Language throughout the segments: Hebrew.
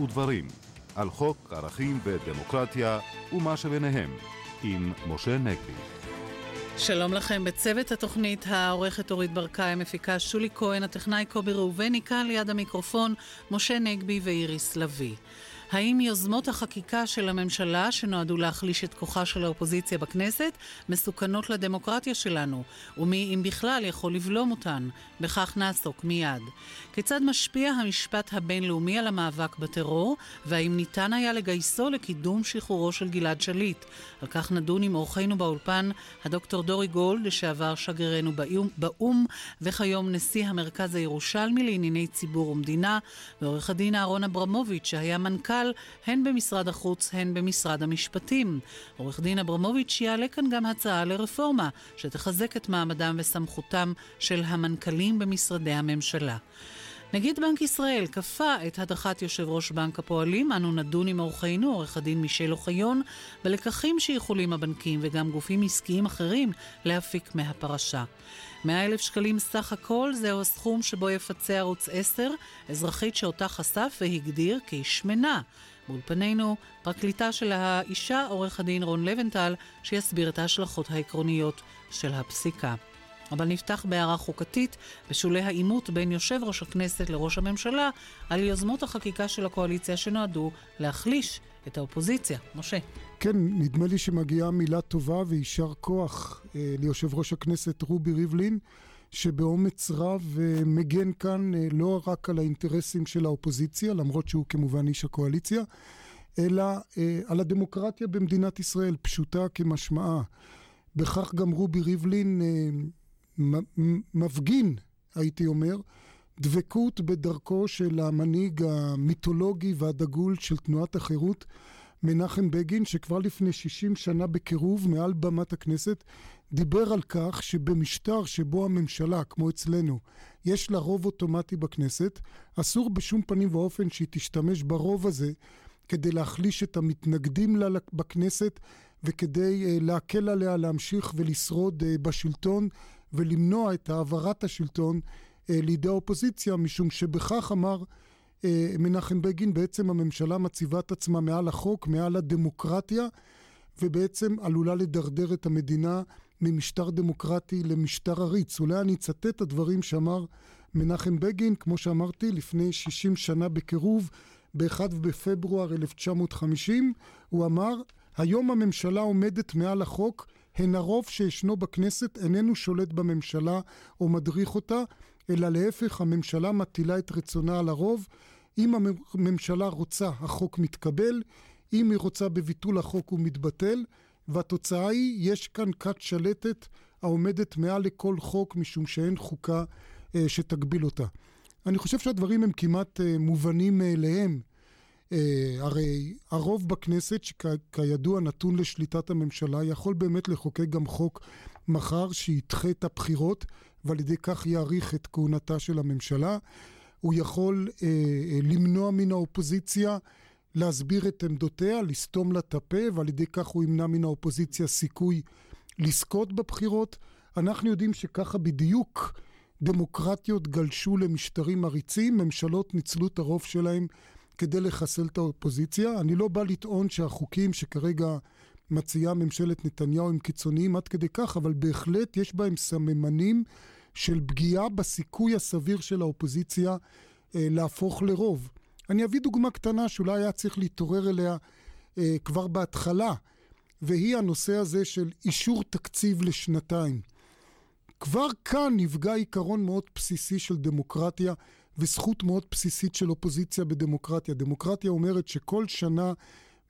ודברים, על חוק, ערכים ודמוקרטיה ומה שביניהם, עם משה נגבי. שלום לכם בצוות התוכנית, העורכת אורית ברקאי, המפיקה שולי כהן, הטכנאי קובי ראובני, כאן ליד המיקרופון, משה נגבי ואיריס לביא. האם יוזמות החקיקה של הממשלה שנועדו להחליש את כוחה של האופוזיציה בכנסת מסוכנות לדמוקרטיה שלנו? ומי, אם בכלל, יכול לבלום אותן? בכך נעסוק מיד. כיצד משפיע המשפט הבינלאומי על המאבק בטרור, והאם ניתן היה לגייסו לקידום שחרורו של גלעד שליט? על כך נדון עם אורחנו באולפן, הדוקטור דורי גולד, לשעבר שגרירנו באו"ם, וכיום נשיא המרכז הירושלמי לענייני ציבור ומדינה, ועורך הדין אהרון אברמוביץ', שהיה מנכ"ל המנכ"ל, הן במשרד החוץ, הן במשרד המשפטים. עורך דין אברמוביץ' יעלה כאן גם הצעה לרפורמה, שתחזק את מעמדם וסמכותם של המנכ"לים במשרדי הממשלה. נגיד בנק ישראל כפה את הדחת יושב ראש בנק הפועלים, אנו נדון עם אורחנו, עורך הדין מישל אוחיון, בלקחים שיכולים הבנקים וגם גופים עסקיים אחרים להפיק מהפרשה. 100 אלף שקלים סך הכל זהו הסכום שבו יפצה ערוץ 10, אזרחית שאותה חשף והגדיר כשמנה. באולפנינו, פרקליטה של האישה, עורך הדין רון לבנטל, שיסביר את ההשלכות העקרוניות של הפסיקה. אבל נפתח בהערה חוקתית בשולי העימות בין יושב ראש הכנסת לראש הממשלה על יוזמות החקיקה של הקואליציה שנועדו להחליש את האופוזיציה. משה. כן, נדמה לי שמגיעה מילה טובה ויישר כוח אה, ליושב ראש הכנסת רובי ריבלין, שבאומץ רב אה, מגן כאן אה, לא רק על האינטרסים של האופוזיציה, למרות שהוא כמובן איש הקואליציה, אלא אה, על הדמוקרטיה במדינת ישראל, פשוטה כמשמעה. בכך גם רובי ריבלין אה, מפגין, הייתי אומר, דבקות בדרכו של המנהיג המיתולוגי והדגול של תנועת החירות, מנחם בגין, שכבר לפני 60 שנה בקירוב מעל במת הכנסת, דיבר על כך שבמשטר שבו הממשלה, כמו אצלנו, יש לה רוב אוטומטי בכנסת, אסור בשום פנים ואופן שהיא תשתמש ברוב הזה כדי להחליש את המתנגדים לה בכנסת וכדי uh, להקל עליה להמשיך ולשרוד uh, בשלטון ולמנוע את העברת השלטון אה, לידי האופוזיציה, משום שבכך אמר אה, מנחם בגין, בעצם הממשלה מציבה את עצמה מעל החוק, מעל הדמוקרטיה, ובעצם עלולה לדרדר את המדינה ממשטר דמוקרטי למשטר עריץ. אולי אני אצטט את הדברים שאמר מנחם בגין, כמו שאמרתי, לפני 60 שנה בקירוב, ב-1 בפברואר 1950, הוא אמר, היום הממשלה עומדת מעל החוק, הן הרוב שישנו בכנסת איננו שולט בממשלה או מדריך אותה, אלא להפך, הממשלה מטילה את רצונה על הרוב. אם הממשלה רוצה, החוק מתקבל, אם היא רוצה בביטול החוק הוא מתבטל, והתוצאה היא, יש כאן כת שלטת העומדת מעל לכל חוק, משום שאין חוקה אה, שתגביל אותה. אני חושב שהדברים הם כמעט אה, מובנים מאליהם. אה, הרי הרוב בכנסת, שכידוע נתון לשליטת הממשלה, יכול באמת לחוקק גם חוק מחר שידחה את הבחירות, ועל ידי כך יאריך את כהונתה של הממשלה. הוא יכול אה, אה, למנוע מן האופוזיציה להסביר את עמדותיה, לסתום לה את הפה, ועל ידי כך הוא ימנע מן האופוזיציה סיכוי לזכות בבחירות. אנחנו יודעים שככה בדיוק דמוקרטיות גלשו למשטרים עריצים, ממשלות ניצלו את הרוב שלהם כדי לחסל את האופוזיציה. אני לא בא לטעון שהחוקים שכרגע מציעה ממשלת נתניהו הם קיצוניים עד כדי כך, אבל בהחלט יש בהם סממנים של פגיעה בסיכוי הסביר של האופוזיציה אה, להפוך לרוב. אני אביא דוגמה קטנה שאולי היה צריך להתעורר אליה אה, כבר בהתחלה, והיא הנושא הזה של אישור תקציב לשנתיים. כבר כאן נפגע עיקרון מאוד בסיסי של דמוקרטיה וזכות מאוד בסיסית של אופוזיציה בדמוקרטיה. דמוקרטיה אומרת שכל שנה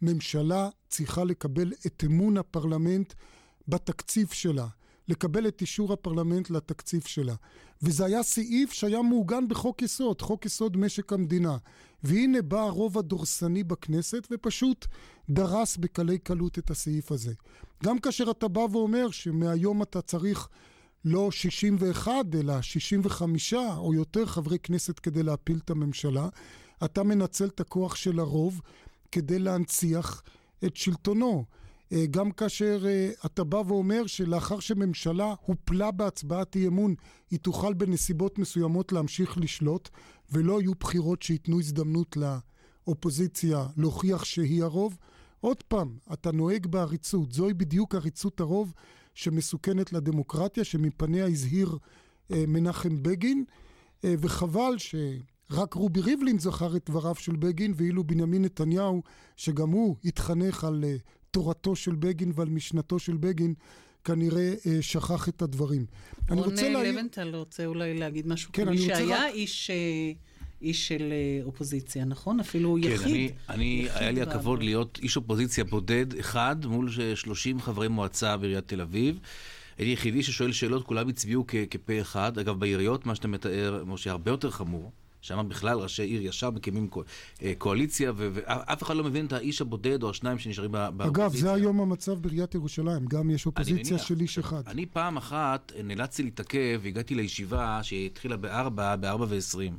ממשלה צריכה לקבל את אמון הפרלמנט בתקציב שלה. לקבל את אישור הפרלמנט לתקציב שלה. וזה היה סעיף שהיה מעוגן בחוק יסוד, חוק יסוד משק המדינה. והנה בא הרוב הדורסני בכנסת ופשוט דרס בקלי קלות את הסעיף הזה. גם כאשר אתה בא ואומר שמהיום אתה צריך לא 61 אלא 65 או יותר חברי כנסת כדי להפיל את הממשלה, אתה מנצל את הכוח של הרוב כדי להנציח את שלטונו. אה, גם כאשר אה, אתה בא ואומר שלאחר שממשלה הופלה בהצבעת אי אמון, היא תוכל בנסיבות מסוימות להמשיך לשלוט, ולא יהיו בחירות שייתנו הזדמנות האופוזיציה להוכיח שהיא הרוב. עוד פעם, אתה נוהג בעריצות, זוהי בדיוק עריצות הרוב שמסוכנת לדמוקרטיה, שמפניה הזהיר אה, מנחם בגין, וחבל שרק רובי ריבלין זכר את דבריו של בגין, ואילו בנימין נתניהו, שגם הוא התחנך על אה, תורתו של בגין ועל משנתו של בגין, כנראה אה, שכח את הדברים. רון לבנטל רוצה אולי להגיד משהו, כן, כמי שהיה רק... איש... אה, איש של אה, אופוזיציה, נכון? אפילו כן, יחיד. כן, אני, אני היה לי הכבוד להיות איש אופוזיציה בודד אחד מול 30 חברי מועצה בעיריית תל אביב. הייתי יחידי ששואל שאלות, כולם הצביעו כפה אחד. אגב, בעיריות, מה שאתה מתאר, משה, הרבה יותר חמור. שם בכלל ראשי עיר ישר מקימים אה, קואליציה, ואף אחד לא מבין את האיש הבודד או השניים שנשארים באופוזיציה. אגב, זה היום המצב בעיריית ירושלים, גם יש אופוזיציה של איש אחד. אני פעם אחת נאלצתי להתעכב, והגעתי לישיבה שהתחילה בארבע, בארבע ועשרים.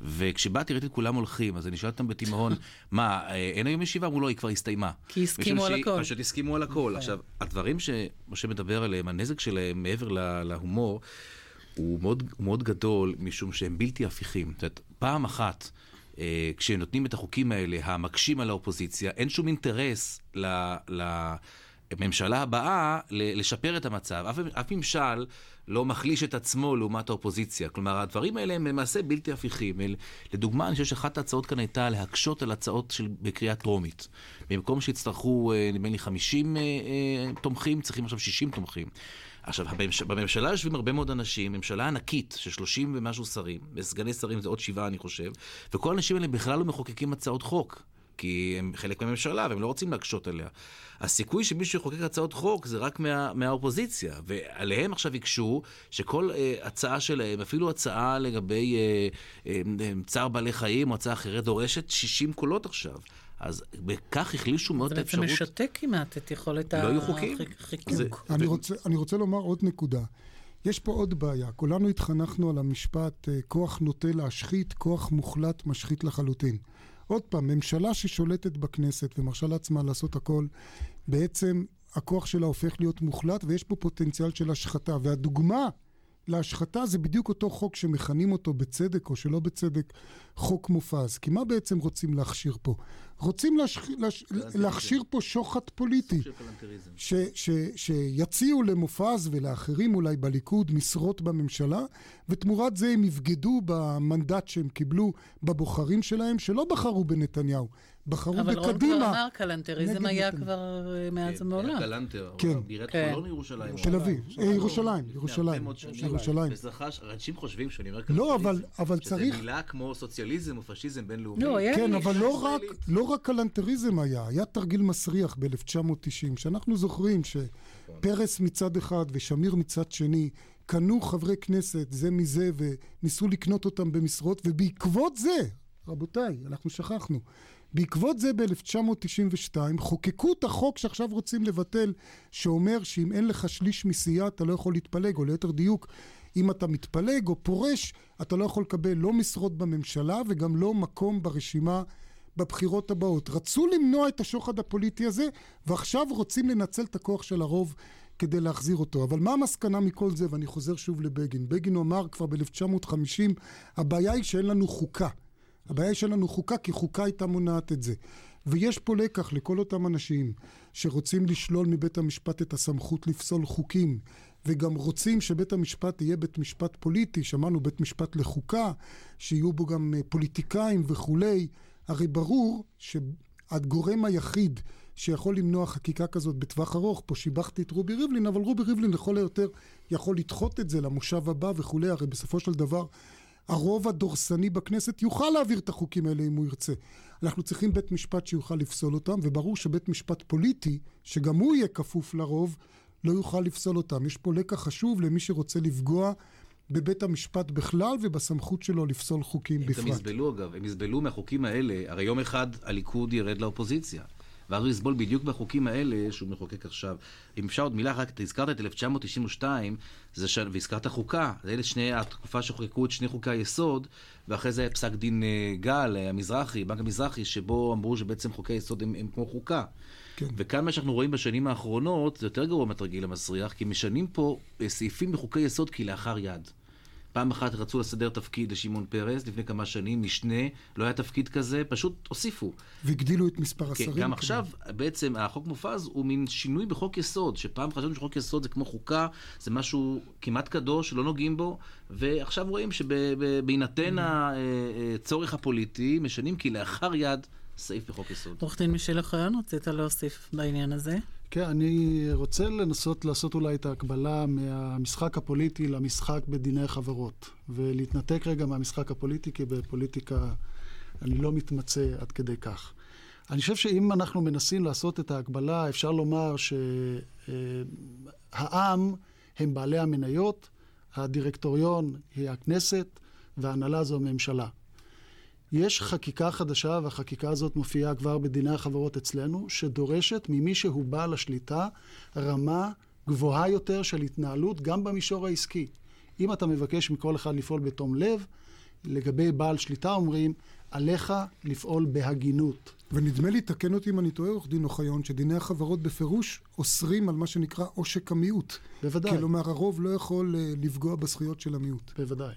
וכשבאתי ראיתי את כולם הולכים, אז אני שואל אותם בתימהון, מה, אה, אין היום ישיבה? אמרו לא, היא כבר הסתיימה. כי הסכימו על הכל. פשוט הסכימו על הכל. עכשיו, הדברים שמשה מדבר עליהם, הנזק שלהם מעבר להומור, הוא מאוד, מאוד גדול, משום שהם בלתי הפיכים. זאת אומרת, פעם אחת, אה, כשנותנים את החוקים האלה, המקשים על האופוזיציה, אין שום אינטרס ל... ל הממשלה הבאה לשפר את המצב. אף, אף ממשל לא מחליש את עצמו לעומת האופוזיציה. כלומר, הדברים האלה הם למעשה בלתי הפיכים. לדוגמה, אני חושב שאחת ההצעות כאן הייתה להקשות על הצעות של, בקריאה טרומית. במקום שיצטרכו, אה, נדמה לי, 50 אה, אה, תומכים, צריכים עכשיו 60 תומכים. עכשיו, בממשלה יושבים הרבה מאוד אנשים, ממשלה ענקית של 30 ומשהו שרים, וסגני שרים זה עוד שבעה אני חושב, וכל האנשים האלה בכלל לא מחוקקים הצעות חוק. כי הם חלק מהממשלה והם לא רוצים להקשות עליה. הסיכוי שמישהו יחוקק הצעות חוק זה רק מה, מהאופוזיציה, ועליהם עכשיו יקשו שכל אה, הצעה שלהם, אפילו הצעה לגבי אה, אה, צער בעלי חיים או הצעה אחרת, דורשת 60 קולות עכשיו. אז בכך החלישו מאוד את האפשרות... זה בעצם משתק כמעט את יכולת לא החיקוק. אני, רוצה, אני רוצה לומר עוד נקודה. יש פה עוד בעיה. כולנו התחנכנו על המשפט, אה, כוח נוטה להשחית, כוח מוחלט משחית לחלוטין. עוד פעם, ממשלה ששולטת בכנסת ומרשה לעצמה לעשות הכל, בעצם הכוח שלה הופך להיות מוחלט ויש פה פוטנציאל של השחתה. והדוגמה להשחתה זה בדיוק אותו חוק שמכנים אותו בצדק או שלא בצדק חוק מופז. כי מה בעצם רוצים להכשיר פה? רוצים להש... להש... להכשיר פה שוחד פוליטי. ש... ש... שיציעו למופז ולאחרים אולי בליכוד משרות בממשלה, ותמורת זה הם יבגדו במנדט שהם קיבלו בבוחרים שלהם, שלא בחרו בנתניהו. בחרו אבל בקדימה. אבל רון כבר אמר קלנטריזם היה. כבר אה, מאז כן, ומעולם. קלנטר, כן. בעיריית כן. חולון ירושלים. תל אביב, ירושלים, ירושלים. ירושלים. אנשים חושבים שאני אומר לא, אבל צריך... שזה מילה כמו סוציאליזם או פשיזם בינלאומי. לא, כן, אבל לא רק, לא רק קלנטריזם היה, היה תרגיל מסריח ב-1990, שאנחנו זוכרים שפרס מצד אחד ושמיר מצד שני קנו חברי כנסת זה מזה וניסו לקנות אותם במשרות, ובעקבות זה, רבותיי, אנחנו שכחנו, בעקבות זה ב-1992 חוקקו את החוק שעכשיו רוצים לבטל, שאומר שאם אין לך שליש מסיעה אתה לא יכול להתפלג, או ליתר דיוק, אם אתה מתפלג או פורש, אתה לא יכול לקבל לא משרות בממשלה וגם לא מקום ברשימה בבחירות הבאות. רצו למנוע את השוחד הפוליטי הזה, ועכשיו רוצים לנצל את הכוח של הרוב כדי להחזיר אותו. אבל מה המסקנה מכל זה? ואני חוזר שוב לבגין. בגין אמר כבר ב-1950, הבעיה היא שאין לנו חוקה. הבעיה היא שאין לנו חוקה, כי חוקה הייתה מונעת את זה. ויש פה לקח לכל אותם אנשים שרוצים לשלול מבית המשפט את הסמכות לפסול חוקים, וגם רוצים שבית המשפט יהיה בית משפט פוליטי, שמענו בית משפט לחוקה, שיהיו בו גם אה, פוליטיקאים וכולי. הרי ברור שהגורם היחיד שיכול למנוע חקיקה כזאת בטווח ארוך, פה שיבחתי את רובי ריבלין, אבל רובי ריבלין לכל היותר יכול לדחות את זה למושב הבא וכולי, הרי בסופו של דבר הרוב הדורסני בכנסת יוכל להעביר את החוקים האלה אם הוא ירצה. אנחנו צריכים בית משפט שיוכל לפסול אותם, וברור שבית משפט פוליטי, שגם הוא יהיה כפוף לרוב, לא יוכל לפסול אותם. יש פה לקח חשוב למי שרוצה לפגוע בבית המשפט בכלל ובסמכות שלו לפסול חוקים הם בפרט. הם יסבלו אגב, הם יסבלו מהחוקים האלה, הרי יום אחד הליכוד ירד לאופוזיציה. ואז הוא יסבול בדיוק בחוקים האלה שהוא מחוקק עכשיו. אם אפשר עוד מילה אחת, אתה הזכרת את 1992, זה ש... והזכרת חוקה, זה אלה שני, התקופה שחוקקו את שני חוקי היסוד, ואחרי זה פסק דין אה, גל, אה, המזרחי, בנק המזרחי, שבו אמרו שבעצם חוקי היסוד הם, הם כמו חוקה. כן. וכאן מה שאנחנו רואים בשנים האחרונות, זה יותר גרוע מהתרגיל המסריח, כי משנים פה אה, סעיפים בחוקי יסוד כלאחר יד. פעם אחת רצו לסדר תפקיד לשמעון פרס, לפני כמה שנים, משנה, לא היה תפקיד כזה, פשוט הוסיפו. והגדילו את מספר כן, השרים. גם כמובן. עכשיו, בעצם, החוק מופז הוא מין שינוי בחוק יסוד, שפעם חשבנו שחוק יסוד זה כמו חוקה, זה משהו כמעט קדוש, שלא נוגעים בו, ועכשיו רואים שבהינתן הצורך הפוליטי, משנים כלאחר יד סעיף בחוק יסוד. עורך דין מישל אוחיון, רצית להוסיף בעניין הזה? כן, אני רוצה לנסות לעשות אולי את ההקבלה מהמשחק הפוליטי למשחק בדיני חברות, ולהתנתק רגע מהמשחק הפוליטי, כי בפוליטיקה אני לא מתמצא עד כדי כך. אני חושב שאם אנחנו מנסים לעשות את ההקבלה, אפשר לומר שהעם הם בעלי המניות, הדירקטוריון היא הכנסת, וההנהלה זו הממשלה. יש חקיקה חדשה, והחקיקה הזאת מופיעה כבר בדיני החברות אצלנו, שדורשת ממי שהוא בעל השליטה רמה גבוהה יותר של התנהלות גם במישור העסקי. אם אתה מבקש מכל אחד לפעול בתום לב, לגבי בעל שליטה אומרים, עליך לפעול בהגינות. ונדמה לי, תקן אותי אם אני טועה, עורך דין אוחיון, שדיני החברות בפירוש אוסרים על מה שנקרא עושק המיעוט. בוודאי. כלומר, הרוב לא יכול אה, לפגוע בזכויות של המיעוט. בוודאי.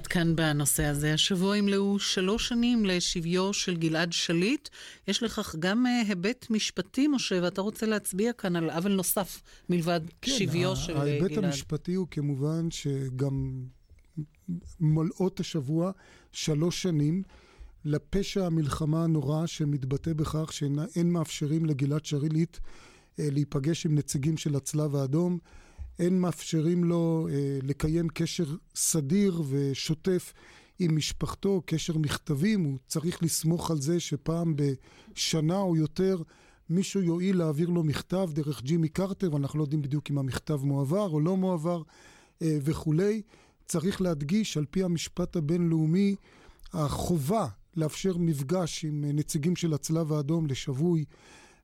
עד כאן בנושא הזה. השבוע ימלאו שלוש שנים לשביו של גלעד שליט. יש לכך גם אה, היבט משפטי, משה, ואתה רוצה להצביע כאן על עוול נוסף מלבד שביו של אה, ההיבט גלעד. המשפטי הוא כמובן שגם מולאות השבוע שלוש שנים לפשע המלחמה הנורא שמתבטא בכך שאין מאפשרים לגלעד שליט אה, להיפגש עם נציגים של הצלב האדום. אין מאפשרים לו אה, לקיים קשר סדיר ושוטף עם משפחתו, קשר מכתבים, הוא צריך לסמוך על זה שפעם בשנה או יותר מישהו יואיל להעביר לו מכתב דרך ג'ימי קרטר, ואנחנו לא יודעים בדיוק אם המכתב מועבר או לא מועבר אה, וכולי. צריך להדגיש, על פי המשפט הבינלאומי, החובה לאפשר מפגש עם אה, נציגים של הצלב האדום לשבוי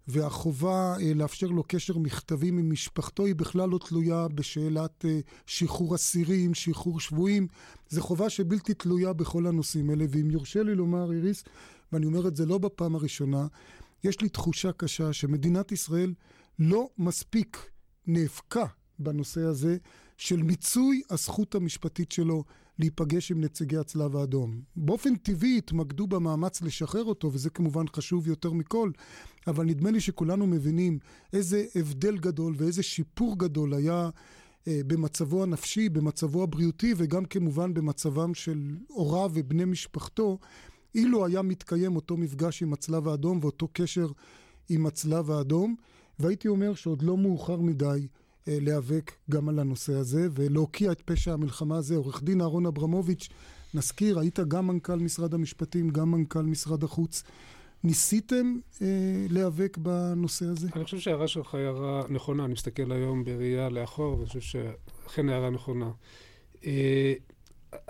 והחובה אה, לאפשר לו קשר מכתבים עם משפחתו היא בכלל לא תלויה בשאלת אה, שחרור אסירים, שחרור שבויים. זו חובה שבלתי תלויה בכל הנושאים האלה. ואם יורשה לי לומר, איריס, ואני אומר את זה לא בפעם הראשונה, יש לי תחושה קשה שמדינת ישראל לא מספיק נאבקה בנושא הזה של מיצוי הזכות המשפטית שלו להיפגש עם נציגי הצלב האדום. באופן טבעי התמקדו במאמץ לשחרר אותו, וזה כמובן חשוב יותר מכל, אבל נדמה לי שכולנו מבינים איזה הבדל גדול ואיזה שיפור גדול היה אה, במצבו הנפשי, במצבו הבריאותי, וגם כמובן במצבם של הוריו ובני משפחתו, אילו היה מתקיים אותו מפגש עם הצלב האדום ואותו קשר עם הצלב האדום, והייתי אומר שעוד לא מאוחר מדי להיאבק גם על הנושא הזה ולהוקיע את פשע המלחמה הזה. עורך דין אהרון אברמוביץ', נזכיר, היית גם מנכ"ל משרד המשפטים, גם מנכ"ל משרד החוץ. ניסיתם אה, להיאבק בנושא הזה? אני חושב שההערה שלך היא הערה נכונה. אני מסתכל היום בראייה לאחור, ואני חושב שאכן הערה נכונה. אה,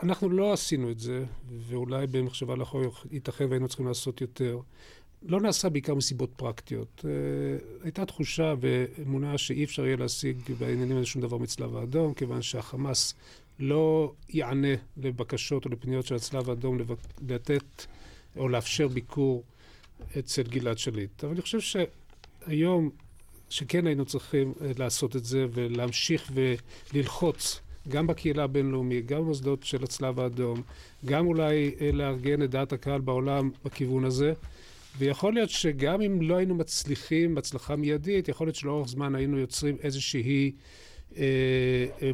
אנחנו לא עשינו את זה, ואולי במחשבה לאחור ייתכן והיינו צריכים לעשות יותר. לא נעשה בעיקר מסיבות פרקטיות. Uh, הייתה תחושה ואמונה שאי אפשר יהיה להשיג בעניינים האלה שום דבר מצלב האדום, כיוון שהחמאס לא יענה לבקשות או לפניות של הצלב האדום לתת או לאפשר ביקור אצל גלעד שליט. אבל אני חושב שהיום, שכן היינו צריכים לעשות את זה ולהמשיך וללחוץ גם בקהילה הבינלאומית, גם במוסדות של הצלב האדום, גם אולי לארגן את דעת הקהל בעולם בכיוון הזה. ויכול להיות שגם אם לא היינו מצליחים בהצלחה מיידית, יכול להיות שלאורך זמן היינו יוצרים איזושהי אה,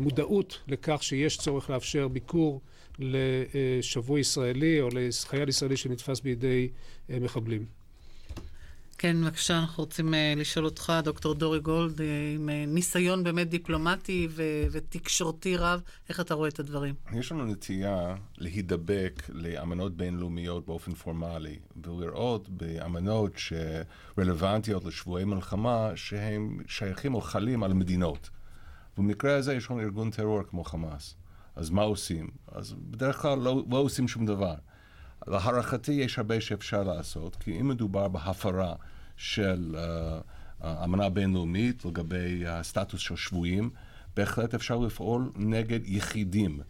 מודעות לכך שיש צורך לאפשר ביקור לשבוי ישראלי או לחייל ישראלי שנתפס בידי אה, מחבלים. כן, בבקשה, אנחנו רוצים uh, לשאול אותך, דוקטור דורי גולד, uh, עם uh, ניסיון באמת דיפלומטי ו- ותקשורתי רב, איך אתה רואה את הדברים? יש לנו נטייה להידבק לאמנות בינלאומיות באופן פורמלי, ולראות באמנות שרלוונטיות לשבועי מלחמה, שהם שייכים או חלים על מדינות. במקרה הזה יש לנו ארגון טרור כמו חמאס. אז מה עושים? אז בדרך כלל לא, לא עושים שום דבר. להערכתי יש הרבה שאפשר לעשות, כי אם מדובר בהפרה של uh, אמנה בינלאומית לגבי הסטטוס של שבויים, בהחלט אפשר לפעול נגד יחידים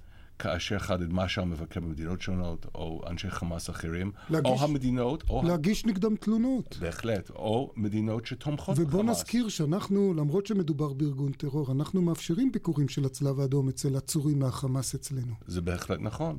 כאשר חדד מה שהמבקר במדינות שונות, או אנשי חמאס אחרים, להגיש, או המדינות, או... להגיש נגדם תלונות. בהחלט, או מדינות שתומכות בחמאס. ובוא נזכיר שאנחנו, למרות שמדובר בארגון טרור, אנחנו מאפשרים ביקורים של הצלב האדום אצל עצורים מהחמאס אצלנו. זה בהחלט נכון.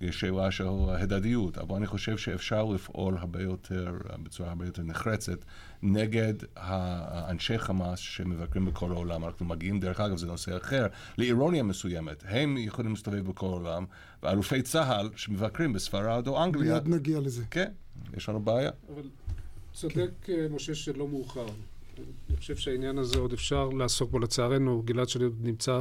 יש שאלה של הדדיות, אבל אני חושב שאפשר לפעול הרבה יותר, בצורה הרבה יותר נחרצת, נגד האנשי חמאס שמבקרים בכל העולם. אנחנו מגיעים, דרך אגב, זה נושא אחר, לאירוניה מסוימת. הם יכולים להסתובב בכל העולם, ואלופי צה"ל שמבקרים בספרד או אנגליה... מיד נגיע לזה. כן, יש לנו בעיה. אבל צודק כן. משה שלא מאוחר. אני חושב שהעניין הזה עוד אפשר לעסוק בו. לצערנו, גלעד שליט נמצא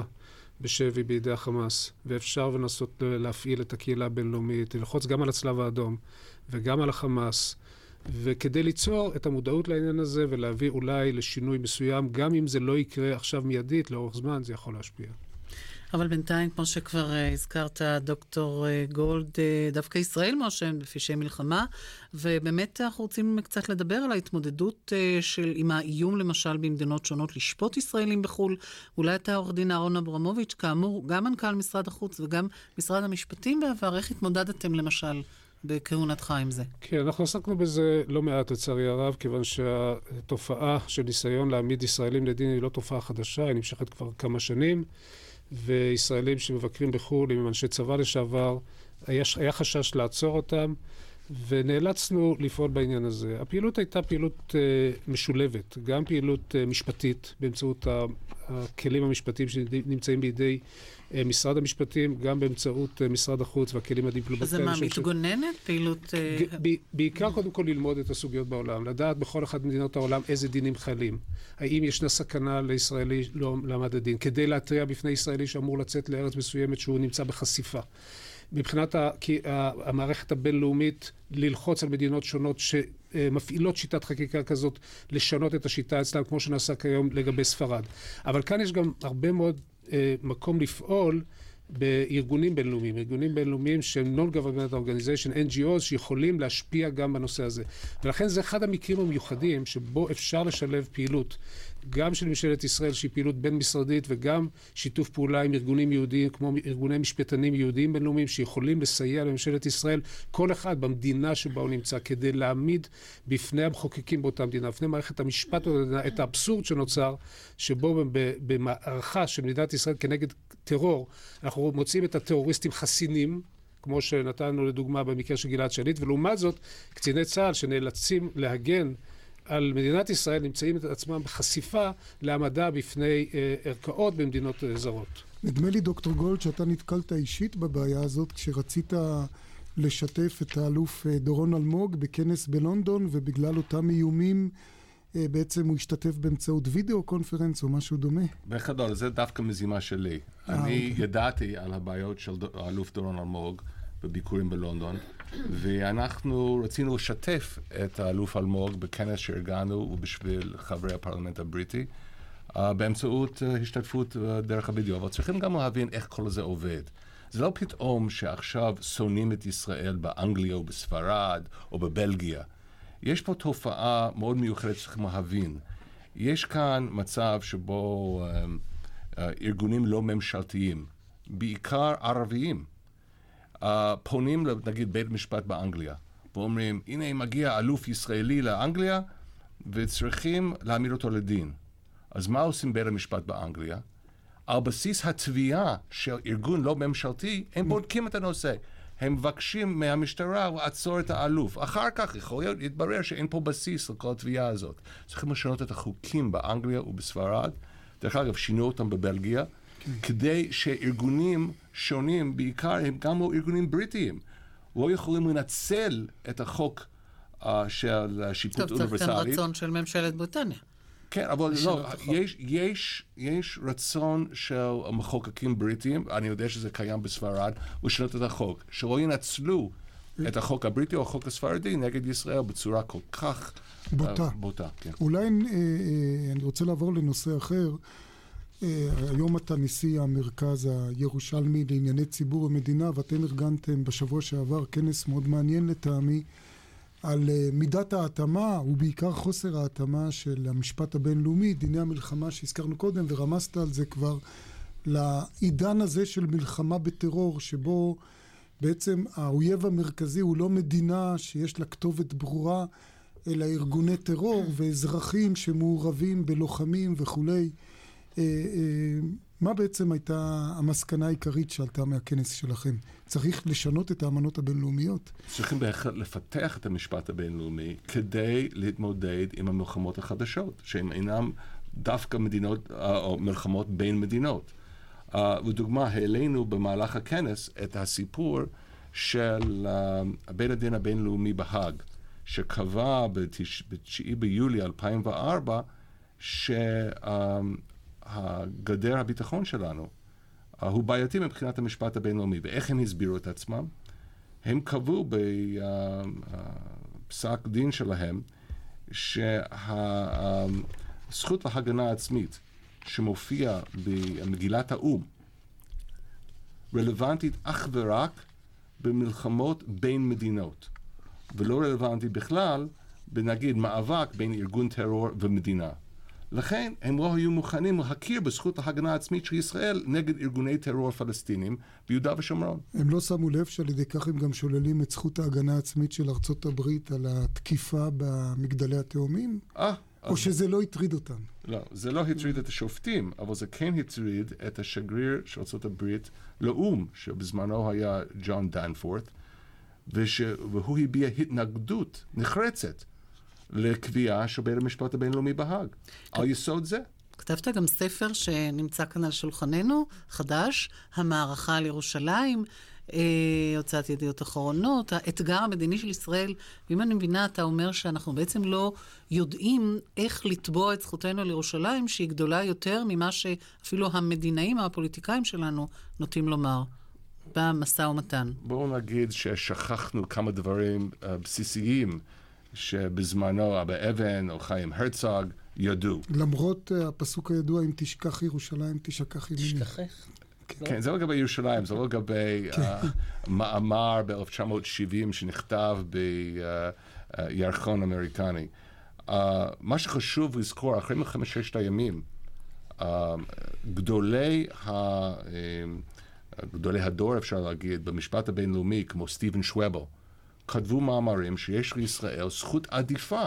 בשבי בידי החמאס, ואפשר לנסות להפעיל את הקהילה הבינלאומית, ללחוץ גם על הצלב האדום וגם על החמאס. וכדי ליצור את המודעות לעניין הזה ולהביא אולי לשינוי מסוים, גם אם זה לא יקרה עכשיו מיידית, לאורך זמן, זה יכול להשפיע. אבל בינתיים, כמו שכבר uh, הזכרת, דוקטור uh, גולד, uh, דווקא ישראל מואשם בפשעי מלחמה, ובאמת אנחנו רוצים קצת לדבר על ההתמודדות של, עם האיום, למשל, במדינות שונות לשפוט ישראלים בחו"ל. אולי אתה עורך דין אהרון אברמוביץ', כאמור, גם מנכ"ל משרד החוץ וגם משרד המשפטים בעבר, איך התמודדתם, למשל, בכהונתך עם זה. כן, אנחנו עסקנו בזה לא מעט, לצערי הרב, כיוון שהתופעה של ניסיון להעמיד ישראלים לדין היא לא תופעה חדשה, היא נמשכת כבר כמה שנים, וישראלים שמבקרים בחו"ל עם אנשי צבא לשעבר, היה, היה חשש לעצור אותם. ונאלצנו לפעול בעניין הזה. הפעילות הייתה פעילות uh, משולבת, גם פעילות uh, משפטית באמצעות הכלים המשפטיים שנמצאים בידי uh, משרד המשפטים, גם באמצעות uh, משרד החוץ והכלים הדיפלומטיים. אז זה מה, מתגוננת? ש... פעילות... Uh... בעיקר קודם כל ללמוד את הסוגיות בעולם, לדעת בכל אחת ממדינות העולם איזה דינים חלים. האם ישנה סכנה לישראלי לא לעמד לדין, כדי להתריע בפני ישראלי שאמור לצאת לארץ מסוימת שהוא נמצא בחשיפה. מבחינת המערכת הבינלאומית ללחוץ על מדינות שונות שמפעילות שיטת חקיקה כזאת, לשנות את השיטה אצלם, כמו שנעשה כיום לגבי ספרד. אבל כאן יש גם הרבה מאוד אה, מקום לפעול בארגונים בינלאומיים, ארגונים בינלאומיים שהם Non-Government Organization, NGOs, שיכולים להשפיע גם בנושא הזה. ולכן זה אחד המקרים המיוחדים שבו אפשר לשלב פעילות גם של ממשלת ישראל, שהיא פעילות בין-משרדית, וגם שיתוף פעולה עם ארגונים יהודיים, כמו ארגוני משפטנים יהודיים בינלאומיים, שיכולים לסייע לממשלת ישראל, כל אחד במדינה שבה הוא נמצא, כדי להעמיד בפני המחוקקים באותה מדינה, בפני מערכת המשפט את האבסורד שנוצר, שבו במערכה של מדינת ישראל כנגד טרור, אנחנו מוצאים את הטרוריסטים חסינים, כמו שנתנו לדוגמה במקרה של גלעד שליט, ולעומת זאת, קציני צה"ל שנאלצים להגן על מדינת ישראל נמצאים את עצמם בחשיפה להעמדה בפני אה, ערכאות במדינות אה, זרות. נדמה לי, דוקטור גולד, שאתה נתקלת אישית בבעיה הזאת כשרצית לשתף את האלוף אה, דורון אלמוג בכנס בלונדון, ובגלל אותם איומים אה, בעצם הוא השתתף באמצעות וידאו קונפרנס או משהו דומה? בגדול, זה דווקא מזימה שלי. אה, אני אוקיי. ידעתי על הבעיות של האלוף דורון אלמוג בביקורים בלונדון. ואנחנו רצינו לשתף את האלוף אלמוג בכנס שארגנו ובשביל חברי הפרלמנט הבריטי. uh, באמצעות uh, השתתפות uh, דרך הוידאו, אבל צריכים גם להבין איך כל זה עובד. זה לא פתאום שעכשיו שונאים את ישראל באנגליה או בספרד או בבלגיה. יש פה תופעה מאוד מיוחדת שצריכים להבין. יש כאן מצב שבו uh, uh, ארגונים לא ממשלתיים, בעיקר ערביים, uh, פונים נגיד בית משפט באנגליה, ואומרים, הנה מגיע אלוף ישראלי לאנגליה, וצריכים להעמיד אותו לדין. אז מה עושים בית המשפט באנגליה? על בסיס התביעה של ארגון לא ממשלתי, הם בודקים את הנושא. הם מבקשים מהמשטרה לעצור את האלוף. אחר כך יכול להיות, יתברר שאין פה בסיס לכל התביעה הזאת. צריכים לשנות את החוקים באנגליה ובספרד. דרך אגב, שינו אותם בבלגיה. כדי שארגונים שונים, בעיקר הם גם לא ארגונים בריטיים, לא יכולים לנצל את החוק uh, של שיפוט אוניברסלי. טוב, צריך כאן רצון של ממשלת בריטניה. כן, אבל לא, יש, יש, יש רצון של מחוקקים בריטיים, אני יודע שזה קיים בספרד, לשנות את החוק, שלא ינצלו את החוק הבריטי או החוק הספרדי נגד ישראל בצורה כל כך בוטה. Uh, בוטה כן. אולי אה, אה, אני רוצה לעבור לנושא אחר. אה, היום אתה נשיא המרכז הירושלמי לענייני ציבור ומדינה, ואתם ארגנתם בשבוע שעבר כנס מאוד מעניין לטעמי על אה, מידת ההתאמה, ובעיקר חוסר ההתאמה של המשפט הבינלאומי, דיני המלחמה שהזכרנו קודם, ורמזת על זה כבר לעידן הזה של מלחמה בטרור, שבו בעצם האויב המרכזי הוא לא מדינה שיש לה כתובת ברורה, אלא ארגוני טרור ואזרחים שמעורבים בלוחמים וכולי. אה, אה, מה בעצם הייתה המסקנה העיקרית שעלתה מהכנס שלכם? צריך לשנות את האמנות הבינלאומיות? צריכים בהחלט לפתח את המשפט הבינלאומי כדי להתמודד עם המלחמות החדשות, שהן אינן דווקא מדינות, אה, או מלחמות בין מדינות. לדוגמה, העלינו במהלך הכנס את הסיפור של בית הדין הבינלאומי בהאג, שקבע ב-9 ביולי 2004 שהגדר הביטחון שלנו הוא בעייתי מבחינת המשפט הבינלאומי. ואיך הם הסבירו את עצמם? הם קבעו בפסק דין שלהם שהזכות להגנה עצמית שמופיע במגילת האו"ם רלוונטית אך ורק במלחמות בין מדינות, ולא רלוונטית בכלל בנגיד מאבק בין ארגון טרור ומדינה. לכן הם לא היו מוכנים להכיר בזכות ההגנה העצמית של ישראל נגד ארגוני טרור פלסטינים ביהודה ושומרון. הם לא שמו לב שעל ידי כך הם גם שוללים את זכות ההגנה העצמית של ארצות הברית על התקיפה במגדלי התאומים? אה, או שזה לא הטריד אותם? לא, זה לא הטריד את השופטים, אבל זה כן הטריד את השגריר של ארה"ב לאו"ם, שבזמנו היה ג'ון דנפורט, וש... והוא הביע התנגדות נחרצת לקביעה של בית המשפט הבינלאומי בהאג. על יסוד זה. כתבת גם ספר שנמצא כאן על שולחננו, חדש, המערכה על ירושלים. אה, הוצאת ידיעות אחרונות, האתגר המדיני של ישראל. ואם אני מבינה, אתה אומר שאנחנו בעצם לא יודעים איך לתבוע את זכותנו לירושלים, שהיא גדולה יותר ממה שאפילו המדינאים, הפוליטיקאים שלנו, נוטים לומר. במשא ומתן. בואו נגיד ששכחנו כמה דברים uh, בסיסיים שבזמנו אבא אבן או חיים הרצוג ידעו. למרות uh, הפסוק הידוע, אם תשכח ירושלים, תשכח ימיני. תשכחך. כן, זה לא לגבי ירושלים, זה לא לגבי כן. אה, מאמר ב-1970 שנכתב בירחון אמריקני. אה, מה שחשוב לזכור, אחרי מלחמת ששת הימים, אה, גדולי, ה, גדולי הדור, אפשר להגיד, במשפט הבינלאומי, כמו סטיבן שוואבל, כתבו מאמרים שיש לישראל זכות עדיפה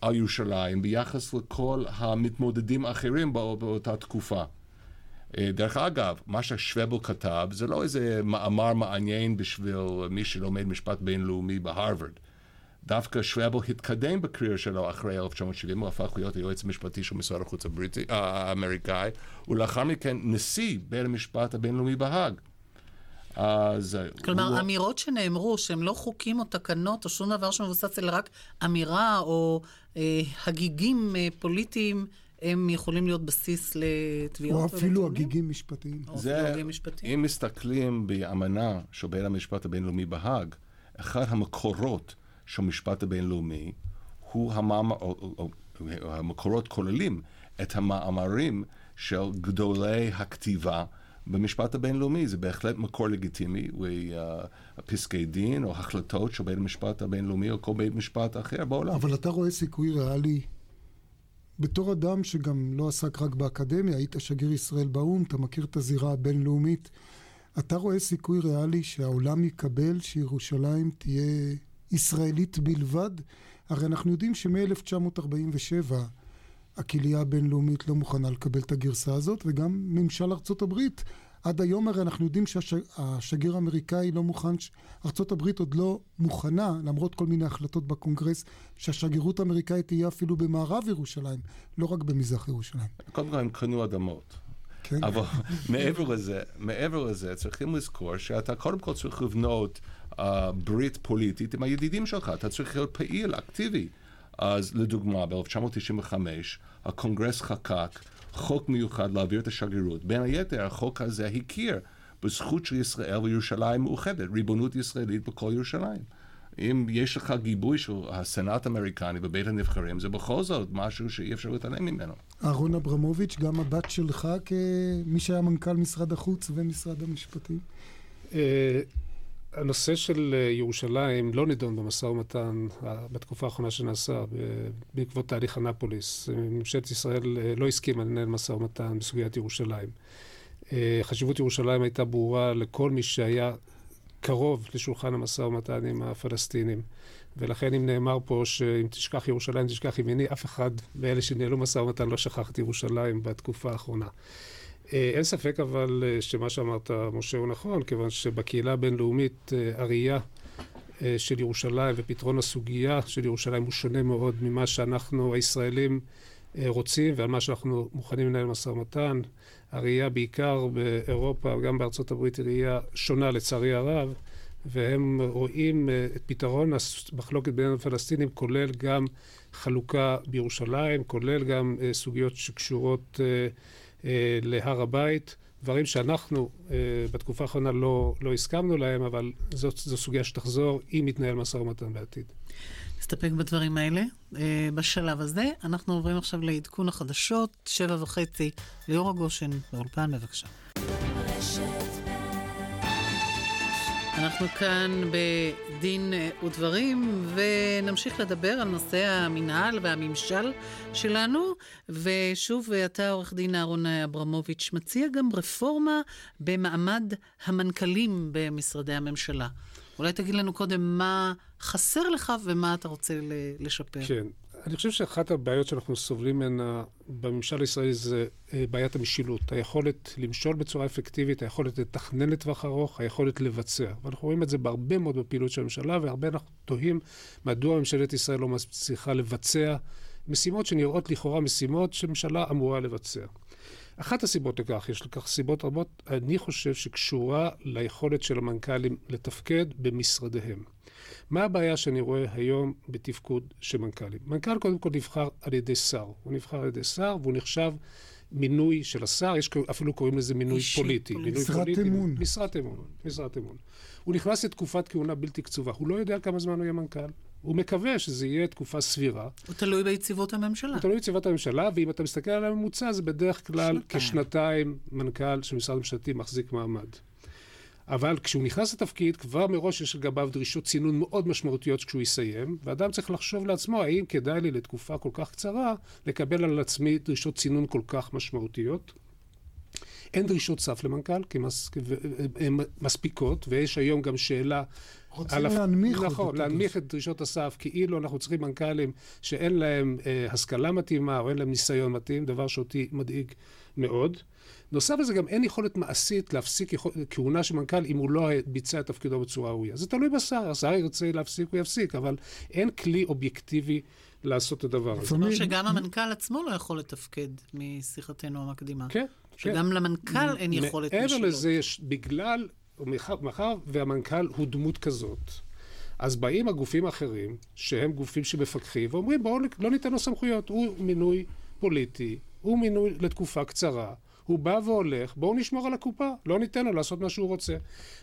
על ירושלים ביחס לכל המתמודדים האחרים באותה תקופה. אה, דרך אגב, מה ששוואבל כתב זה לא איזה מאמר מעניין בשביל מי שלומד משפט בינלאומי בהרווארד. דווקא שוואבל התקדם בקריירה שלו אחרי 1970, הוא הפך להיות היועץ המשפטי של משרד החוץ הבריטי, אה, האמריקאי, ולאחר מכן נשיא בית המשפט הבינלאומי בהאג. אז... כלומר, הוא... אמירות שנאמרו, שהן לא חוקים או תקנות או שום דבר שמבוסס, אלא רק אמירה או אה, הגיגים אה, פוליטיים הם יכולים להיות בסיס לתביעות. או אפילו הגיגים משפטיים. או זה, אפילו הגיגים משפטיים. אם מסתכלים באמנה של בית המשפט הבינלאומי בהאג, אחד המקורות של המשפט הבינלאומי הוא המאמר, או, או, או, המקורות כוללים את המאמרים של גדולי הכתיבה במשפט הבינלאומי. זה בהחלט מקור לגיטימי, ופסקי דין או החלטות של בית המשפט הבינלאומי או כל בית משפט אחר בעולם. אבל אתה רואה סיכוי ריאלי בתור אדם שגם לא עסק רק באקדמיה, היית שגריר ישראל באו"ם, אתה מכיר את הזירה הבינלאומית, אתה רואה סיכוי ריאלי שהעולם יקבל שירושלים תהיה ישראלית בלבד? הרי אנחנו יודעים שמ-1947 הקהילייה הבינלאומית לא מוכנה לקבל את הגרסה הזאת, וגם ממשל ארצות הברית עד היום הרי אנחנו יודעים שהשגריר האמריקאי לא מוכן, ארצות הברית עוד לא מוכנה, למרות כל מיני החלטות בקונגרס, שהשגרירות האמריקאית תהיה אפילו במערב ירושלים, לא רק במזרח ירושלים. קודם כל הם קנו אדמות. כן. אבל מעבר לזה, מעבר לזה, צריכים לזכור שאתה קודם כל צריך לבנות uh, ברית פוליטית עם הידידים שלך, אתה צריך להיות פעיל, אקטיבי. אז לדוגמה, ב-1995 הקונגרס חקק חוק מיוחד להעביר את השגרירות. בין היתר, החוק הזה הכיר בזכות של ישראל וירושלים מאוחדת, ריבונות ישראלית בכל ירושלים. אם יש לך גיבוי של הסנאט האמריקני בבית הנבחרים, זה בכל זאת משהו שאי אפשר להתעלם ממנו. אהרון אברמוביץ', גם הבת שלך כמי שהיה מנכ"ל משרד החוץ ומשרד המשפטים? אה, הנושא של אה, ירושלים לא נידון במשא ומתן אה, בתקופה האחרונה שנעשה בעקבות תהליך אנפוליס. ממשלת ישראל אה, לא הסכימה לנהל משא ומתן בסוגיית ירושלים. חשיבות ירושלים הייתה ברורה לכל מי שהיה קרוב לשולחן המשא ומתן עם הפלסטינים. ולכן אם נאמר פה שאם תשכח ירושלים תשכח ימיני, אף אחד מאלה שניהלו משא ומתן לא שכח את ירושלים בתקופה האחרונה. אה, אין ספק אבל אה, שמה שאמרת, משה, הוא נכון, כיוון שבקהילה הבינלאומית אה, הראייה של ירושלים ופתרון הסוגיה של ירושלים הוא שונה מאוד ממה שאנחנו הישראלים רוצים ועל מה שאנחנו מוכנים לנהל משא ומתן. הראייה בעיקר באירופה וגם בארצות הברית היא ראייה שונה לצערי הרב. והם רואים את פתרון המחלוקת בין הפלסטינים, כולל גם חלוקה בירושלים, כולל גם סוגיות שקשורות אה, להר הבית, דברים שאנחנו בתקופה האחרונה לא, לא הסכמנו להם, אבל זאת, זו סוגיה שתחזור אם יתנהל משא ומתן בעתיד. נסתפק בדברים האלה בשלב הזה. אנחנו עוברים עכשיו לעדכון החדשות, שבע וחצי, ליאור הגושן באולפן, בבקשה. אנחנו כאן בדין ודברים, ונמשיך לדבר על נושא המינהל והממשל שלנו. ושוב, אתה, עורך דין אהרון אברמוביץ', מציע גם רפורמה במעמד המנכ"לים במשרדי הממשלה. אולי תגיד לנו קודם מה חסר לך ומה אתה רוצה לשפר. כן. אני חושב שאחת הבעיות שאנחנו סובלים ממנה בממשל הישראלי זה אה, בעיית המשילות. היכולת למשול בצורה אפקטיבית, היכולת לתכנן לטווח ארוך, היכולת לבצע. ואנחנו רואים את זה בהרבה מאוד בפעילות של הממשלה, והרבה אנחנו תוהים מדוע ממשלת ישראל לא מצליחה לבצע משימות שנראות לכאורה משימות שממשלה אמורה לבצע. אחת הסיבות לכך, יש לכך סיבות רבות, אני חושב שקשורה ליכולת של המנכ"לים לתפקד במשרדיהם. מה הבעיה שאני רואה היום בתפקוד של מנכ"לים? מנכ"ל קודם כל נבחר על ידי שר. הוא נבחר על ידי שר והוא נחשב מינוי של השר, יש אפילו קוראים לזה מינוי אישי, פוליטי. מינוי משרת פוליטי, אמון. משרת אמון, משרת אמון. הוא נכנס לתקופת כהונה בלתי קצובה, הוא לא יודע כמה זמן הוא יהיה מנכ"ל. הוא מקווה שזה יהיה תקופה סבירה. הוא תלוי ביציבות הממשלה. הוא תלוי ביציבות הממשלה, ואם אתה מסתכל על הממוצע, זה בדרך כלל שנתיים. כשנתיים מנכ"ל של משרד ממשלתי מחזיק מעמד. אבל כשהוא נכנס לתפקיד, כבר מראש יש לגביו דרישות צינון מאוד משמעותיות כשהוא יסיים, ואדם צריך לחשוב לעצמו האם כדאי לי לתקופה כל כך קצרה לקבל על עצמי דרישות צינון כל כך משמעותיות. אין דרישות סף למנכ"ל, כי מס, הן מספיקות, ויש היום גם שאלה... רוצים להנמיך נכון, להנמיך את דרישות הסף, כאילו אנחנו צריכים מנכ"לים שאין להם אה, השכלה מתאימה או אין להם ניסיון מתאים, דבר שאותי מדאיג מאוד. נוסף לזה גם אין יכולת מעשית להפסיק יכול... כהונה של מנכ"ל אם הוא לא ביצע את תפקידו בצורה ראויה. זה תלוי בשר, השר ירצה להפסיק, הוא יפסיק, אבל אין כלי אובייקטיבי לעשות את הדבר הזה. זאת אומרת שגם המנכ"ל עצמו לא יכול לתפקד משיחתנו המקדימה. כן. שגם כן. למנכ"ל אין יכולת משילות. מעבר לזה, יש, בגלל, מאחר והמנכ"ל הוא דמות כזאת, אז באים הגופים האחרים, שהם גופים שמפקחים, ואומרים בואו לא ניתן לו סמכויות, הוא מינוי פוליטי, הוא מינוי לתקופה קצרה. הוא בא והולך, בואו נשמור על הקופה, לא ניתן לו לעשות מה שהוא רוצה.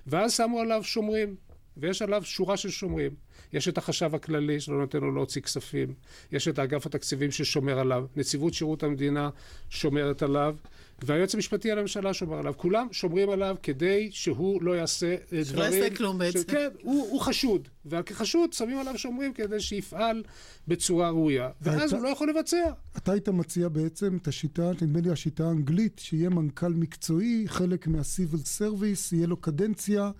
ואז שמו עליו שומרים, ויש עליו שורה של שומרים. יש את החשב הכללי שלא נותן לו להוציא כספים, יש את אגף התקציבים ששומר עליו, נציבות שירות המדינה שומרת עליו, והיועץ המשפטי לממשלה שומר עליו. כולם שומרים עליו כדי שהוא לא יעשה אה, דברים... שלא יעשה כלום בעצם. כן, הוא, הוא חשוד. וכחשוד שמים עליו שומרים כדי שיפעל בצורה ראויה. ואז אתה, הוא לא יכול לבצע. אתה היית מציע בעצם את השיטה, נדמה לי השיטה האנגלית, שיהיה מנכ"ל מקצועי, חלק מה-civil service, יהיה לו קדנציה.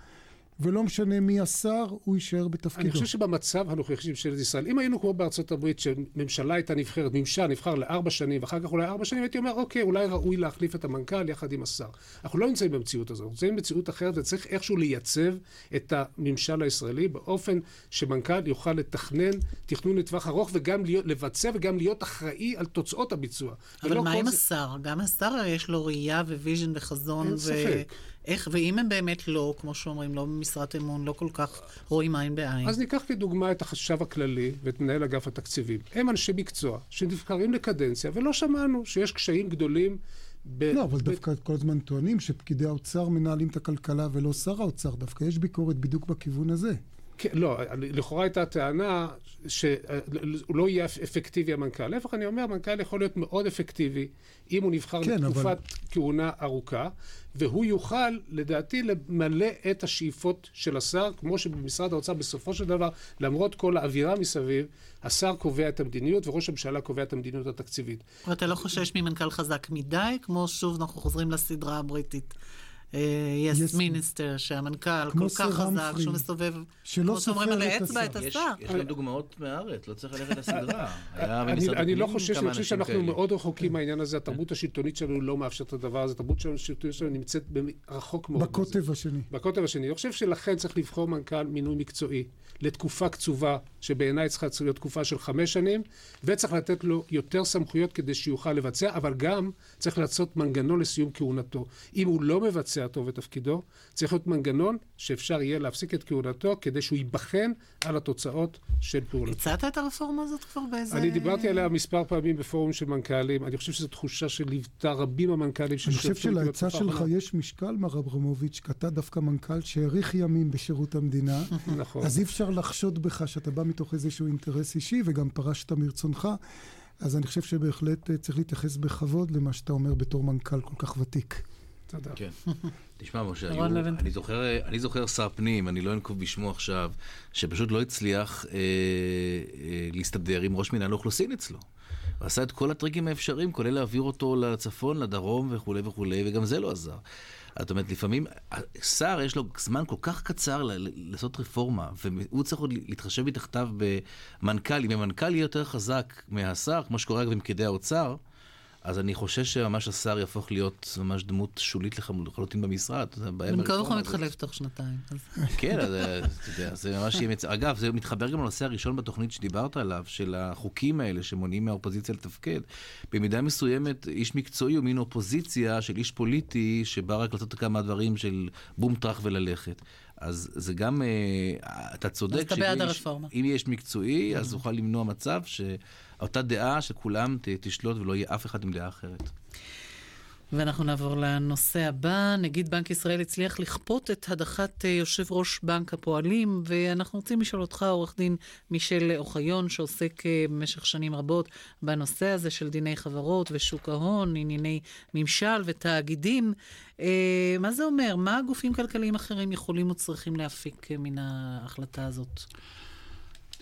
ולא משנה מי השר, הוא יישאר בתפקידו. אני חושב שבמצב הנוכחי של ממשלת ישראל, אם היינו כמו בארצות הברית, שממשלה הייתה נבחרת, ממשל נבחר לארבע שנים, ואחר כך אולי ארבע שנים, הייתי אומר, אוקיי, אולי ראוי להחליף את המנכ"ל יחד עם השר. אנחנו לא נמצאים במציאות הזאת, אנחנו נמצאים במציאות אחרת, וצריך איכשהו לייצב את הממשל הישראלי באופן שמנכ"ל יוכל לתכנן תכנון לטווח ארוך, וגם להיות, לבצע וגם להיות אחראי על תוצאות הביצוע. אבל מה עם זה... השר? גם השר יש לו ראייה vision וחזון. אין ו... ספק. איך, ואם הם באמת לא, כמו שאומרים, לא במשרת אמון, לא כל כך רואים עין בעין. אז ניקח כדוגמה את החשב הכללי ואת מנהל אגף התקציבים. הם אנשי מקצוע שנבחרים לקדנציה, ולא שמענו שיש קשיים גדולים. ב... לא, אבל ב... דווקא כל הזמן טוענים שפקידי האוצר מנהלים את הכלכלה ולא שר האוצר. דווקא יש ביקורת בדיוק בכיוון הזה. כן, לא, לכאורה הייתה טענה שהוא לא יהיה אפקטיבי המנכ"ל. להפך, אני אומר, המנכ"ל יכול להיות מאוד אפקטיבי אם הוא נבחר כן, לתקופת אבל... כהונה ארוכה, והוא יוכל, לדעתי, למלא את השאיפות של השר, כמו שבמשרד האוצר בסופו של דבר, למרות כל האווירה מסביב, השר קובע את המדיניות וראש הממשלה קובע את המדיניות התקציבית. ואתה לא חושש ממנכ"ל חזק מדי, כמו שוב אנחנו חוזרים לסדרה הבריטית אה, מיניסטר, שהמנכ"ל כל כך חזק, שהוא מסתובב, כמו שאומרים על האצבע את השר. יש לנו דוגמאות מהארץ, לא צריך ללכת לסדרה. אני לא חושב, אני חושב שאנחנו מאוד רחוקים מהעניין הזה, התרבות השלטונית שלנו לא מאפשרת את הדבר הזה, התרבות השלטונית שלנו נמצאת רחוק מאוד. בקוטב השני. בקוטב השני. אני חושב שלכן צריך לבחור מנכ"ל מינוי מקצועי לתקופה קצובה, שבעיניי צריכה להיות תקופה של חמש שנים, וצריך לתת לו יותר סמכויות כדי שיוכל לבצע, אבל גם צריך לעשות מנגנון לסיום כהונתו. אם הוא לא מבצע מבצע טוב את תפקידו, צריך להיות מנגנון שאפשר יהיה להפסיק את כהונתו כדי שהוא ייבחן על התוצאות של פעולתו. הצעת את הרפורמה הזאת כבר באיזה... אני דיברתי עליה מספר פעמים בפורום של מנכ"לים. אני חושב שזו תחושה שליוותה רבים המנכ"לים אני חושב שלעצה שלך יש משקל, מר אברמוביץ', כי אתה דווקא מנכ"ל שהאריך ימים בשירות המדינה. נכון. אז אי אפשר לחשוד בך שאתה בא מתוך איזשהו אינטרס אישי, וגם פרשת מרצונך. אז אני חושב שבהחלט אה, צריך להתייחס בכבוד למה שאתה אומר בתור מנכ"ל כל כך ותיק. תודה. כן. תשמע, משה, היו, אני, זוכר, אני זוכר שר פנים, אני לא אנקוב בשמו עכשיו, שפשוט לא הצליח אה, אה, להסתדר עם ראש מינהל האוכלוסין אצלו. הוא עשה את כל הטריקים האפשריים, כולל להעביר אותו לצפון, לדרום וכולי וכולי, וגם זה לא עזר. זאת אומרת, לפעמים שר יש לו זמן כל כך קצר לעשות רפורמה, והוא צריך עוד להתחשב מתחתיו במנכ"ל. אם המנכ"ל יהיה יותר חזק מהשר, כמו שקורה אגב עם פקידי האוצר, אז אני חושש שממש השר יהפוך להיות ממש דמות שולית לחלוטין במשרד. בין כה וכה מתחלף תוך שנתיים. כן, זה ממש יהיה מצ... אגב, זה מתחבר גם לנושא הראשון בתוכנית שדיברת עליו, של החוקים האלה שמונעים מהאופוזיציה לתפקד. במידה מסוימת, איש מקצועי הוא מין אופוזיציה של איש פוליטי שבא רק לעשות כמה דברים של בום טראח וללכת. אז זה גם, אה, אתה צודק, אז אתה בעד הרפורמה. אם יש מקצועי, אז נוכל למנוע מצב שאותה דעה שכולם תשלוט ולא יהיה אף אחד עם דעה אחרת. ואנחנו נעבור לנושא הבא. נגיד בנק ישראל הצליח לכפות את הדחת אה, יושב ראש בנק הפועלים, ואנחנו רוצים לשאול אותך, עורך דין מישל אוחיון, שעוסק אה, במשך שנים רבות בנושא הזה של דיני חברות ושוק ההון, ענייני ממשל ותאגידים. אה, מה זה אומר? מה גופים כלכליים אחרים יכולים או צריכים להפיק מן ההחלטה הזאת?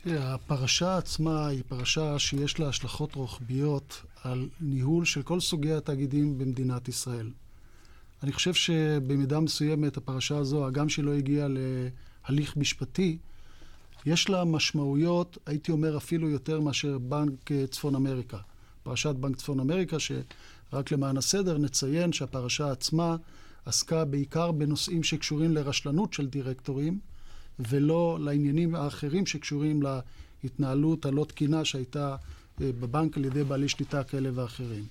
הפרשה עצמה היא פרשה שיש לה השלכות רוחביות על ניהול של כל סוגי התאגידים במדינת ישראל. אני חושב שבמידה מסוימת הפרשה הזו, הגם שהיא לא הגיעה להליך משפטי, יש לה משמעויות, הייתי אומר אפילו יותר מאשר בנק צפון אמריקה. פרשת בנק צפון אמריקה, שרק למען הסדר נציין שהפרשה עצמה עסקה בעיקר בנושאים שקשורים לרשלנות של דירקטורים, ולא לעניינים האחרים שקשורים להתנהלות הלא תקינה שהייתה אה, בבנק על ידי בעלי שליטה כאלה ואחרים.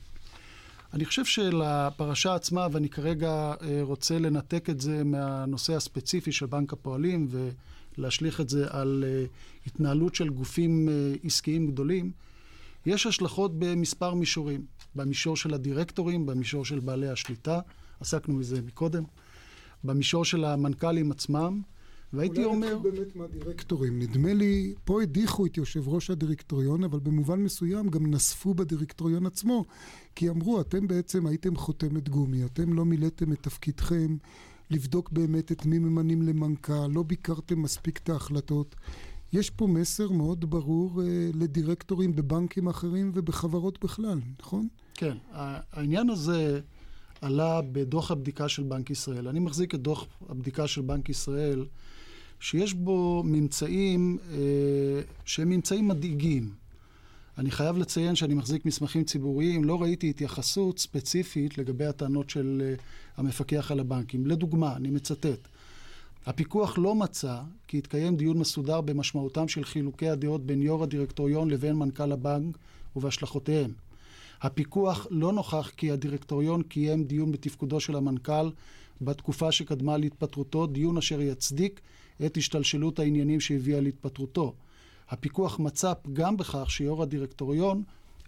אני חושב שלפרשה עצמה, ואני כרגע אה, רוצה לנתק את זה מהנושא הספציפי של בנק הפועלים ולהשליך את זה על אה, התנהלות של גופים עסקיים גדולים, יש השלכות במספר מישורים. במישור של הדירקטורים, במישור של בעלי השליטה, עסקנו בזה מקודם, במישור של המנכ"לים עצמם, והייתי אומר... אולי נתחיל באמת מהדירקטורים. נדמה לי, פה הדיחו את יושב ראש הדירקטוריון, אבל במובן מסוים גם נספו בדירקטוריון עצמו, כי אמרו, אתם בעצם הייתם חותמת גומי, אתם לא מילאתם את תפקידכם לבדוק באמת את מי ממנים למנכ"ל, לא ביקרתם מספיק את ההחלטות. יש פה מסר מאוד ברור אה, לדירקטורים בבנקים אחרים ובחברות בכלל, נכון? כן. העניין הזה עלה בדוח הבדיקה של בנק ישראל. אני מחזיק את דוח הבדיקה של בנק ישראל. שיש בו ממצאים אה, שהם ממצאים מדאיגים. אני חייב לציין שאני מחזיק מסמכים ציבוריים, לא ראיתי התייחסות ספציפית לגבי הטענות של אה, המפקח על הבנקים. לדוגמה, אני מצטט, הפיקוח לא מצא כי התקיים דיון מסודר במשמעותם של חילוקי הדעות בין יו"ר הדירקטוריון לבין מנכ"ל הבנק ובהשלכותיהם. הפיקוח לא נוכח כי הדירקטוריון קיים דיון בתפקודו של המנכ"ל בתקופה שקדמה להתפטרותו, דיון אשר יצדיק את השתלשלות העניינים שהביאה להתפטרותו. הפיקוח מצא פגם בכך שיו"ר הדירקטוריון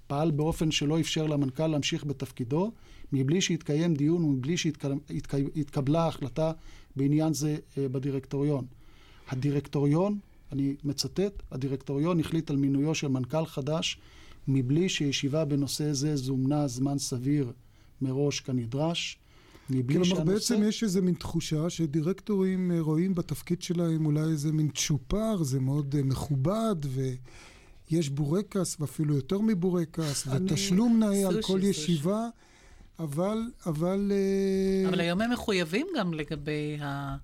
פעל באופן שלא אפשר למנכ"ל להמשיך בתפקידו, מבלי שהתקיים דיון ומבלי שהתקבלה החלטה בעניין זה אה, בדירקטוריון. הדירקטוריון, אני מצטט, הדירקטוריון החליט על מינויו של מנכ"ל חדש מבלי שישיבה בנושא זה זומנה זמן סביר מראש כנדרש. מבלי כלומר. בעצם יש איזה מין תחושה שדירקטורים אה, רואים בתפקיד שלהם אולי איזה מין צ'ופר, זה מאוד uh, מכובד, ויש בורקס, ואפילו יותר מבורקס, אני... ותשלום נאה על כל ישיבה, אבל... אבל, uh... אבל היום הם מחויבים גם לגבי ה...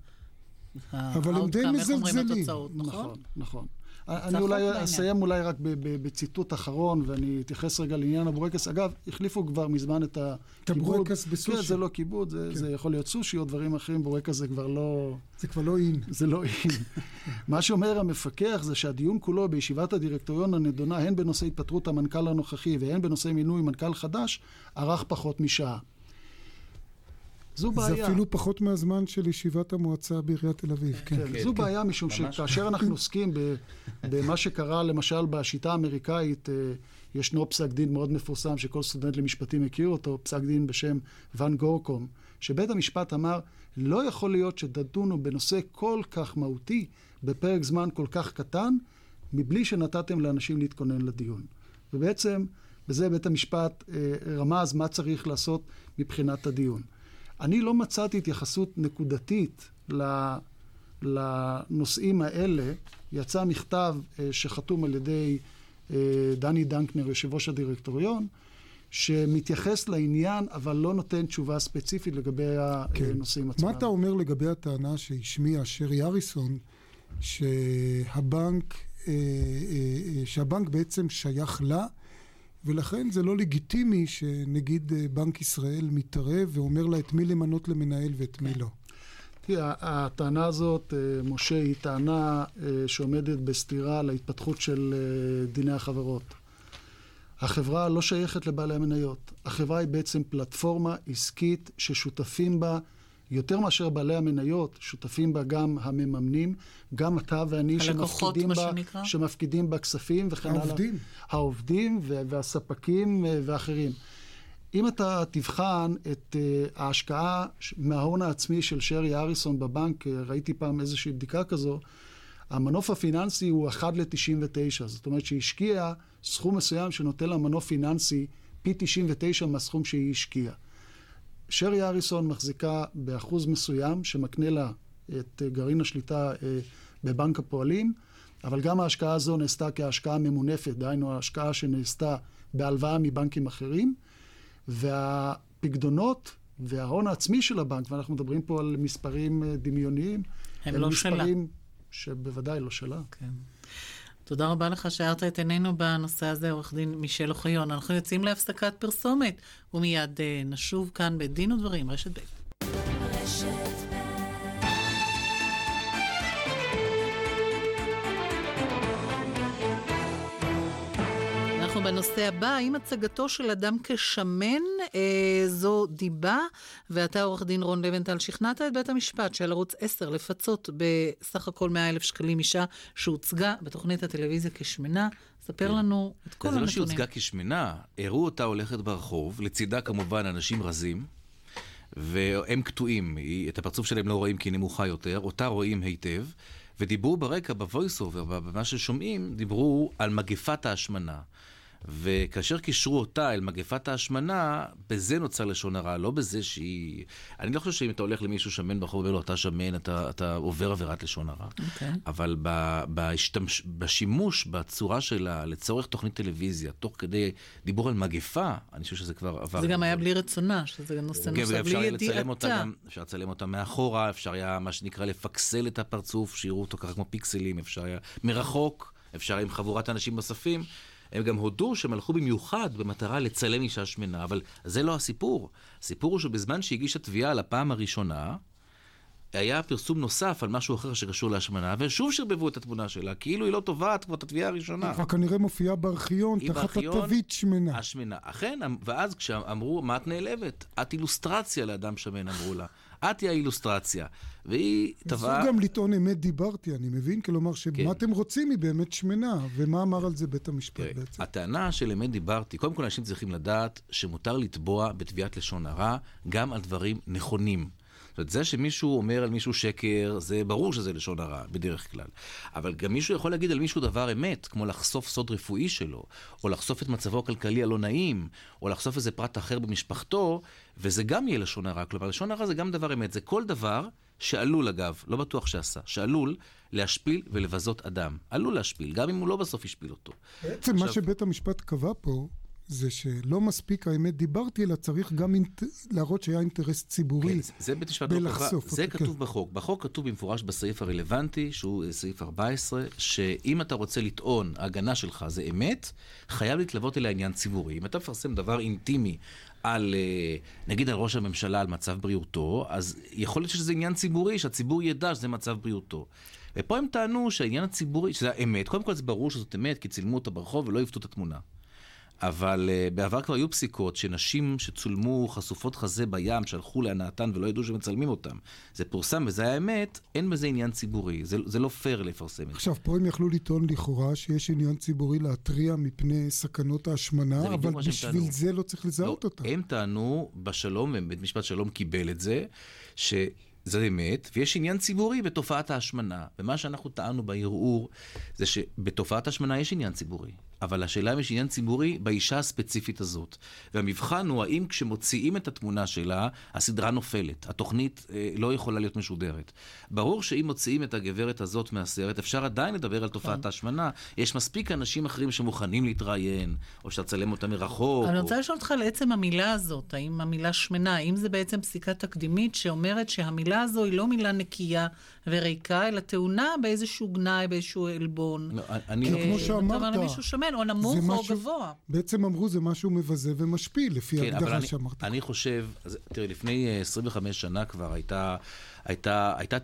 אבל הם די מזלזלים. נכון, נכון. אני אולי אסיים אולי רק בציטוט אחרון, ואני אתייחס רגע לעניין הבורקס. אגב, החליפו כבר מזמן את הכיבוד. את הבורקס בסושי. כן, זה לא כיבוד, זה, כן. זה יכול להיות סושי או דברים אחרים, בורקס זה כבר לא... זה כבר לא אין. זה לא אין. מה שאומר המפקח זה שהדיון כולו בישיבת הדירקטוריון הנדונה, הן בנושא התפטרות המנכ"ל הנוכחי והן בנושא מינוי מנכ"ל חדש, ארך פחות משעה. זו בעיה. זה אפילו פחות מהזמן של ישיבת המועצה בעיריית תל אביב, כן. כן, כן זו כן. בעיה משום שכאשר אנחנו עוסקים במה שקרה למשל בשיטה האמריקאית, אה, ישנו פסק דין מאוד מפורסם שכל סטודנט למשפטים מכיר אותו, פסק דין בשם ואן גורקום, שבית המשפט אמר, לא יכול להיות שתדונו בנושא כל כך מהותי בפרק זמן כל כך קטן, מבלי שנתתם לאנשים להתכונן לדיון. ובעצם, בזה בית המשפט אה, רמז מה צריך לעשות מבחינת הדיון. אני לא מצאתי התייחסות נקודתית לנושאים האלה. יצא מכתב אה, שחתום על ידי אה, דני דנקנר, יושב ראש הדירקטוריון, שמתייחס לעניין, אבל לא נותן תשובה ספציפית לגבי כן. הנושאים עצמם. מה אתה אומר לגבי הטענה שהשמיע שרי אריסון, שהבנק, אה, שהבנק בעצם שייך לה, ולכן זה לא לגיטימי שנגיד אה, בנק ישראל מתערב ואומר לה את מי למנות למנהל ואת מי לא. תראה, הטענה הזאת, אה, משה, היא טענה אה, שעומדת בסתירה להתפתחות של דיני החברות. החברה לא שייכת לבעלי המניות. החברה היא בעצם פלטפורמה עסקית ששותפים בה יותר מאשר בעלי המניות, שותפים בה גם המממנים, גם אתה ואני שמפקידים בה, שמפקידים בה כספים וכן הלאה. העובדים. העובדים והספקים אה, ואחרים. אם אתה תבחן את uh, ההשקעה מההון העצמי של שרי אריסון בבנק, אה, ראיתי פעם איזושהי בדיקה כזו, המנוף הפיננסי הוא 1 ל-99. זאת אומרת שהיא השקיעה סכום מסוים שנותן לה מנוף פיננסי פי 99 מהסכום שהיא השקיעה. שרי אריסון מחזיקה באחוז מסוים שמקנה לה את גרעין השליטה אה, בבנק הפועלים, אבל גם ההשקעה הזו נעשתה כהשקעה ממונפת, דהיינו ההשקעה שנעשתה בהלוואה מבנקים אחרים, והפקדונות וההון העצמי של הבנק, ואנחנו מדברים פה על מספרים אה, דמיוניים, הם לא שלה. מספרים שבוודאי לא שלה. כן. תודה רבה לך שהארת את עינינו בנושא הזה, עורך דין מישל אוחיון. אנחנו יוצאים להפסקת פרסומת, ומיד uh, נשוב כאן בדין ודברים, רשת ב'. בנושא הבא, האם הצגתו של אדם כשמן אה, זו דיבה? ואתה, עורך דין רון לבנטל, שכנעת את בית המשפט שעל ערוץ 10 לפצות בסך הכל 100 אלף שקלים אישה שהוצגה בתוכנית הטלוויזיה כשמנה. ספר כן. לנו את כל הנתונים. זה לא שהוצגה כשמנה, הראו אותה הולכת ברחוב, לצידה כמובן אנשים רזים. והם קטועים, את הפרצוף שלהם לא רואים כי היא נמוכה יותר, אותה רואים היטב, ודיברו ברקע, ב voice over, במה ששומעים, דיברו על מגפת ההשמנה. וכאשר קישרו אותה אל מגפת ההשמנה, בזה נוצר לשון הרע, לא בזה שהיא... אני לא חושב שאם אתה הולך למישהו שמן ברחוב ואומר לו, אתה שמן, אתה, אתה עובר עבירת לשון הרע. Okay. אוקיי. אבל ב, בהשתמש, בשימוש בצורה שלה לצורך תוכנית טלוויזיה, תוך כדי דיבור על מגפה, אני חושב שזה כבר עבר. זה גם היה בלי רצונה, שזה נושא כן, נוסף, בלי ידיעתה. אפשר לצלם אותה מאחורה, אפשר היה מה שנקרא לפקסל את הפרצוף, שיראו אותו ככה כמו פיקסלים, אפשר היה מרחוק, אפשר היה עם חבורת אנשים נוספים. הם גם הודו שהם הלכו במיוחד במטרה לצלם אישה שמנה, אבל זה לא הסיפור. הסיפור הוא שבזמן שהגישה תביעה לפעם הראשונה, היה פרסום נוסף על משהו אחר שקשור להשמנה, ושוב שרבבו את התמונה שלה, כאילו היא לא טובעת כמו את התביעה הראשונה. היא כנראה מופיעה בארכיון, תחת התווית שמנה. השמנה, אכן, ואז כשאמרו, מה את נעלבת? את אילוסטרציה לאדם שמן, אמרו לה. את היא האילוסטרציה. והיא טבעה... זו גם לטעון אמת דיברתי, אני מבין? כלומר, שמה כן. אתם רוצים היא באמת שמנה, ומה אמר על זה בית המשפט כן. בעצם? הטענה של אמת דיברתי, קודם כל אנשים צריכים לדעת שמותר לתבוע בתביעת לשון הרע גם על דברים נכונים. זאת אומרת, זה שמישהו אומר על מישהו שקר, זה ברור שזה לשון הרע, בדרך כלל. אבל גם מישהו יכול להגיד על מישהו דבר אמת, כמו לחשוף סוד רפואי שלו, או לחשוף את מצבו הכלכלי הלא נעים, או לחשוף איזה פרט אחר במשפחתו, וזה גם יהיה לשון הרע. כלומר, לשון הרע זה גם דבר אמת, זה כל דבר שעלול, אגב, לא בטוח שעשה, שעלול להשפיל ולבזות אדם. עלול להשפיל, גם אם הוא לא בסוף השפיל אותו. בעצם עכשיו... מה שבית המשפט קבע פה, זה שלא מספיק האמת דיברתי, אלא צריך גם אינט... להראות שהיה אינטרס ציבורי כן, זה בית משפט לא קבע, זה אותו, כתוב כן. בחוק. בחוק כתוב במפורש בסעיף הרלוונטי, שהוא סעיף 14, שאם אתה רוצה לטעון, ההגנה שלך זה אמת, חייב להתלוות אליה עניין ציבורי. אם אתה מפרסם דבר אינטימי על, אה, נגיד על ראש הממשלה, על מצב בריאותו, אז יכול להיות שזה עניין ציבורי, שהציבור ידע שזה מצב בריאותו. ופה הם טענו שהעניין הציבורי, שזה האמת, קודם כל זה ברור שזאת אמת, כי צילמו אותה ברחוב ולא עיוותו את התמונה. אבל uh, בעבר כבר היו פסיקות שנשים שצולמו חשופות חזה בים, שהלכו להנאתן ולא ידעו שמצלמים אותן. זה פורסם וזה האמת, אין בזה עניין ציבורי. זה, זה לא פייר לפרסם את זה. עכשיו, פה הם יכלו לטעון לכאורה שיש עניין ציבורי להתריע מפני סכנות ההשמנה, אבל בשביל. זה לא צריך לזהות לא, אותם. הם טענו בשלום, ובית משפט שלום קיבל את זה, ש... זה אמת, ויש עניין ציבורי בתופעת ההשמנה. ומה שאנחנו טענו בערעור, זה שבתופעת ההשמנה יש עניין ציבורי. אבל השאלה אם יש עניין ציבורי באישה הספציפית הזאת. והמבחן הוא האם כשמוציאים את התמונה שלה, הסדרה נופלת. התוכנית אה, לא יכולה להיות משודרת. ברור שאם מוציאים את הגברת הזאת מהסרט, אפשר עדיין לדבר על תופעת כן. ההשמנה. יש מספיק אנשים אחרים שמוכנים להתראיין, או שתצלם אותה מרחוק. אני רוצה לשאול אותך על עצם המילה הזאת, האם המילה שמנה, האם זה בעצם פסיקה תקדימית שאומרת שהמילה הזו היא לא מילה נקייה וריקה, אלא טעונה באיזשהו גנאי, באיזשהו עלבון. לא, אני... לא כמו שאמרת. שמן, או נמוך או משהו, גבוה. בעצם אמרו זה משהו מבזה ומשפיל, לפי כן, ההגדרה שאמרת. אני חושב, תראי, לפני 25 אה, שנה כבר הייתה, הייתה, הייתה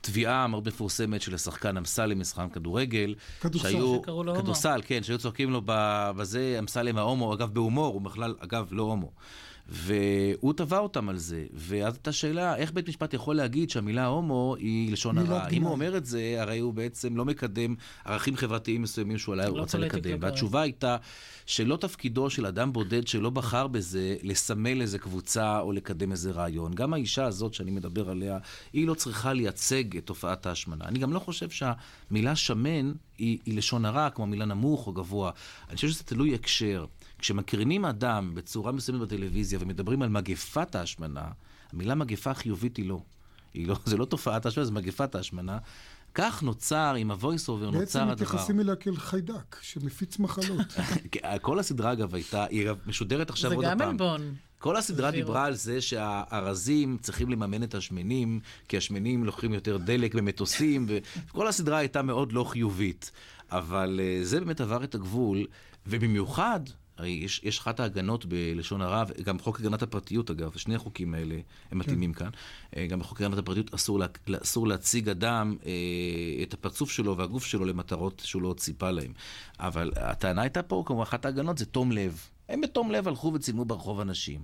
תביעה מאוד מפורסמת של השחקן אמסלם משחקן כדורגל. כדורסל, שקראו לו הומו. כדורסל, כן, שהיו צוחקים לו בזה, אמסלם ההומו, אגב בהומור, הוא בכלל, אגב, לא הומו. והוא תבע אותם על זה. ואז הייתה שאלה, איך בית משפט יכול להגיד שהמילה הומו היא לשון הרע? אם הוא אומר את זה, הרי הוא בעצם לא מקדם ערכים חברתיים מסוימים שהוא אולי לא רוצה לקדם. והתשובה הייתה שלא תפקידו של אדם בודד שלא בחר בזה, לסמל איזה קבוצה או לקדם איזה רעיון. גם האישה הזאת שאני מדבר עליה, היא לא צריכה לייצג את תופעת ההשמנה. אני גם לא חושב שהמילה שמן היא, היא לשון הרע, כמו מילה נמוך או גבוה. אני חושב שזה תלוי הקשר. כשמקרינים אדם בצורה מסוימת בטלוויזיה ומדברים על מגפת ההשמנה, המילה מגפה חיובית היא לא. היא לא, זה לא תופעת ההשמנה, זה מגפת ההשמנה. כך נוצר, עם ה-voice over נוצר הדבר. בעצם מתייחסים אליה כאל חיידק, שמפיץ מחלות. כל הסדרה, אגב, הייתה, היא משודרת עכשיו עוד פעם. זה גם עלבון. כל הסדרה דיברה על זה שהארזים צריכים לממן את השמנים, כי השמנים לוקחים יותר דלק במטוסים, וכל הסדרה הייתה מאוד לא חיובית. אבל uh, זה באמת עבר את הגבול, ובמיוחד הרי יש, יש אחת ההגנות בלשון הרע, גם חוק הגנת הפרטיות אגב, שני החוקים האלה הם מתאימים כן. כאן. אה, גם בחוק הגנת הפרטיות אסור, לה, אסור להציג אדם אה, את הפרצוף שלו והגוף שלו למטרות שהוא לא ציפה להם. אבל הטענה הייתה פה, כמובן, אחת ההגנות זה תום לב. הם בתום לב הלכו וצילמו ברחוב אנשים.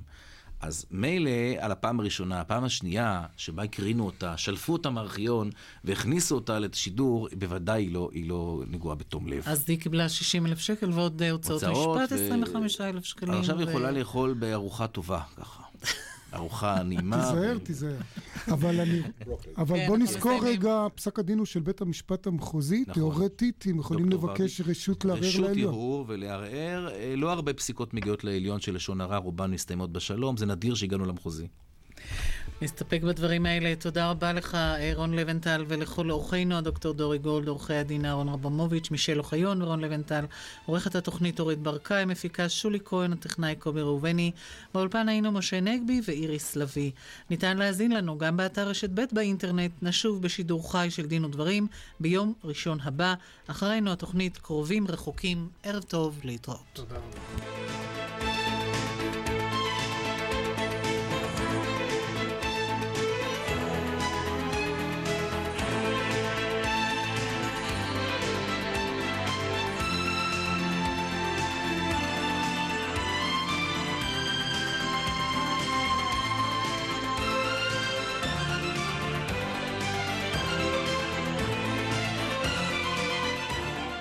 אז מילא על הפעם הראשונה, הפעם השנייה, שבה הקרינו אותה, שלפו אותה מארכיון והכניסו אותה לשידור, בוודאי היא לא, היא לא נגועה בתום לב. אז היא קיבלה 60 אלף שקל ועוד אה, הוצאות משפט, ו... 25 אלף שקלים. עכשיו היא ו... יכולה לאכול בארוחה טובה, ככה. ארוחה נעימה. תיזהר, תיזהר. אבל אני... אבל כן, בוא נזכור רגע, פסק הדין הוא של בית המשפט המחוזי, נכון. תיאורטית, הם יכולים לבקש רשות לערער לעליון. רשות ערעור ולערער, אה, לא הרבה פסיקות מגיעות לעליון של לשון הרע, רובן מסתיימות בשלום, זה נדיר שהגענו למחוזי. נסתפק בדברים האלה. תודה רבה לך, רון לבנטל, ולכל אורחינו, הדוקטור דורי גולד, עורכי הדין אהרון רבמוביץ', מישל אוחיון ורון לבנטל, עורכת התוכנית אורית ברקאי, מפיקה שולי כהן, הטכנאי קובי ראובני. באולפן היינו משה נגבי ואיריס לביא. ניתן להאזין לנו גם באתר רשת ב' באינטרנט. נשוב בשידור חי של דין ודברים ביום ראשון הבא. אחרינו התוכנית קרובים רחוקים. ערב טוב, להתראות. תודה רבה.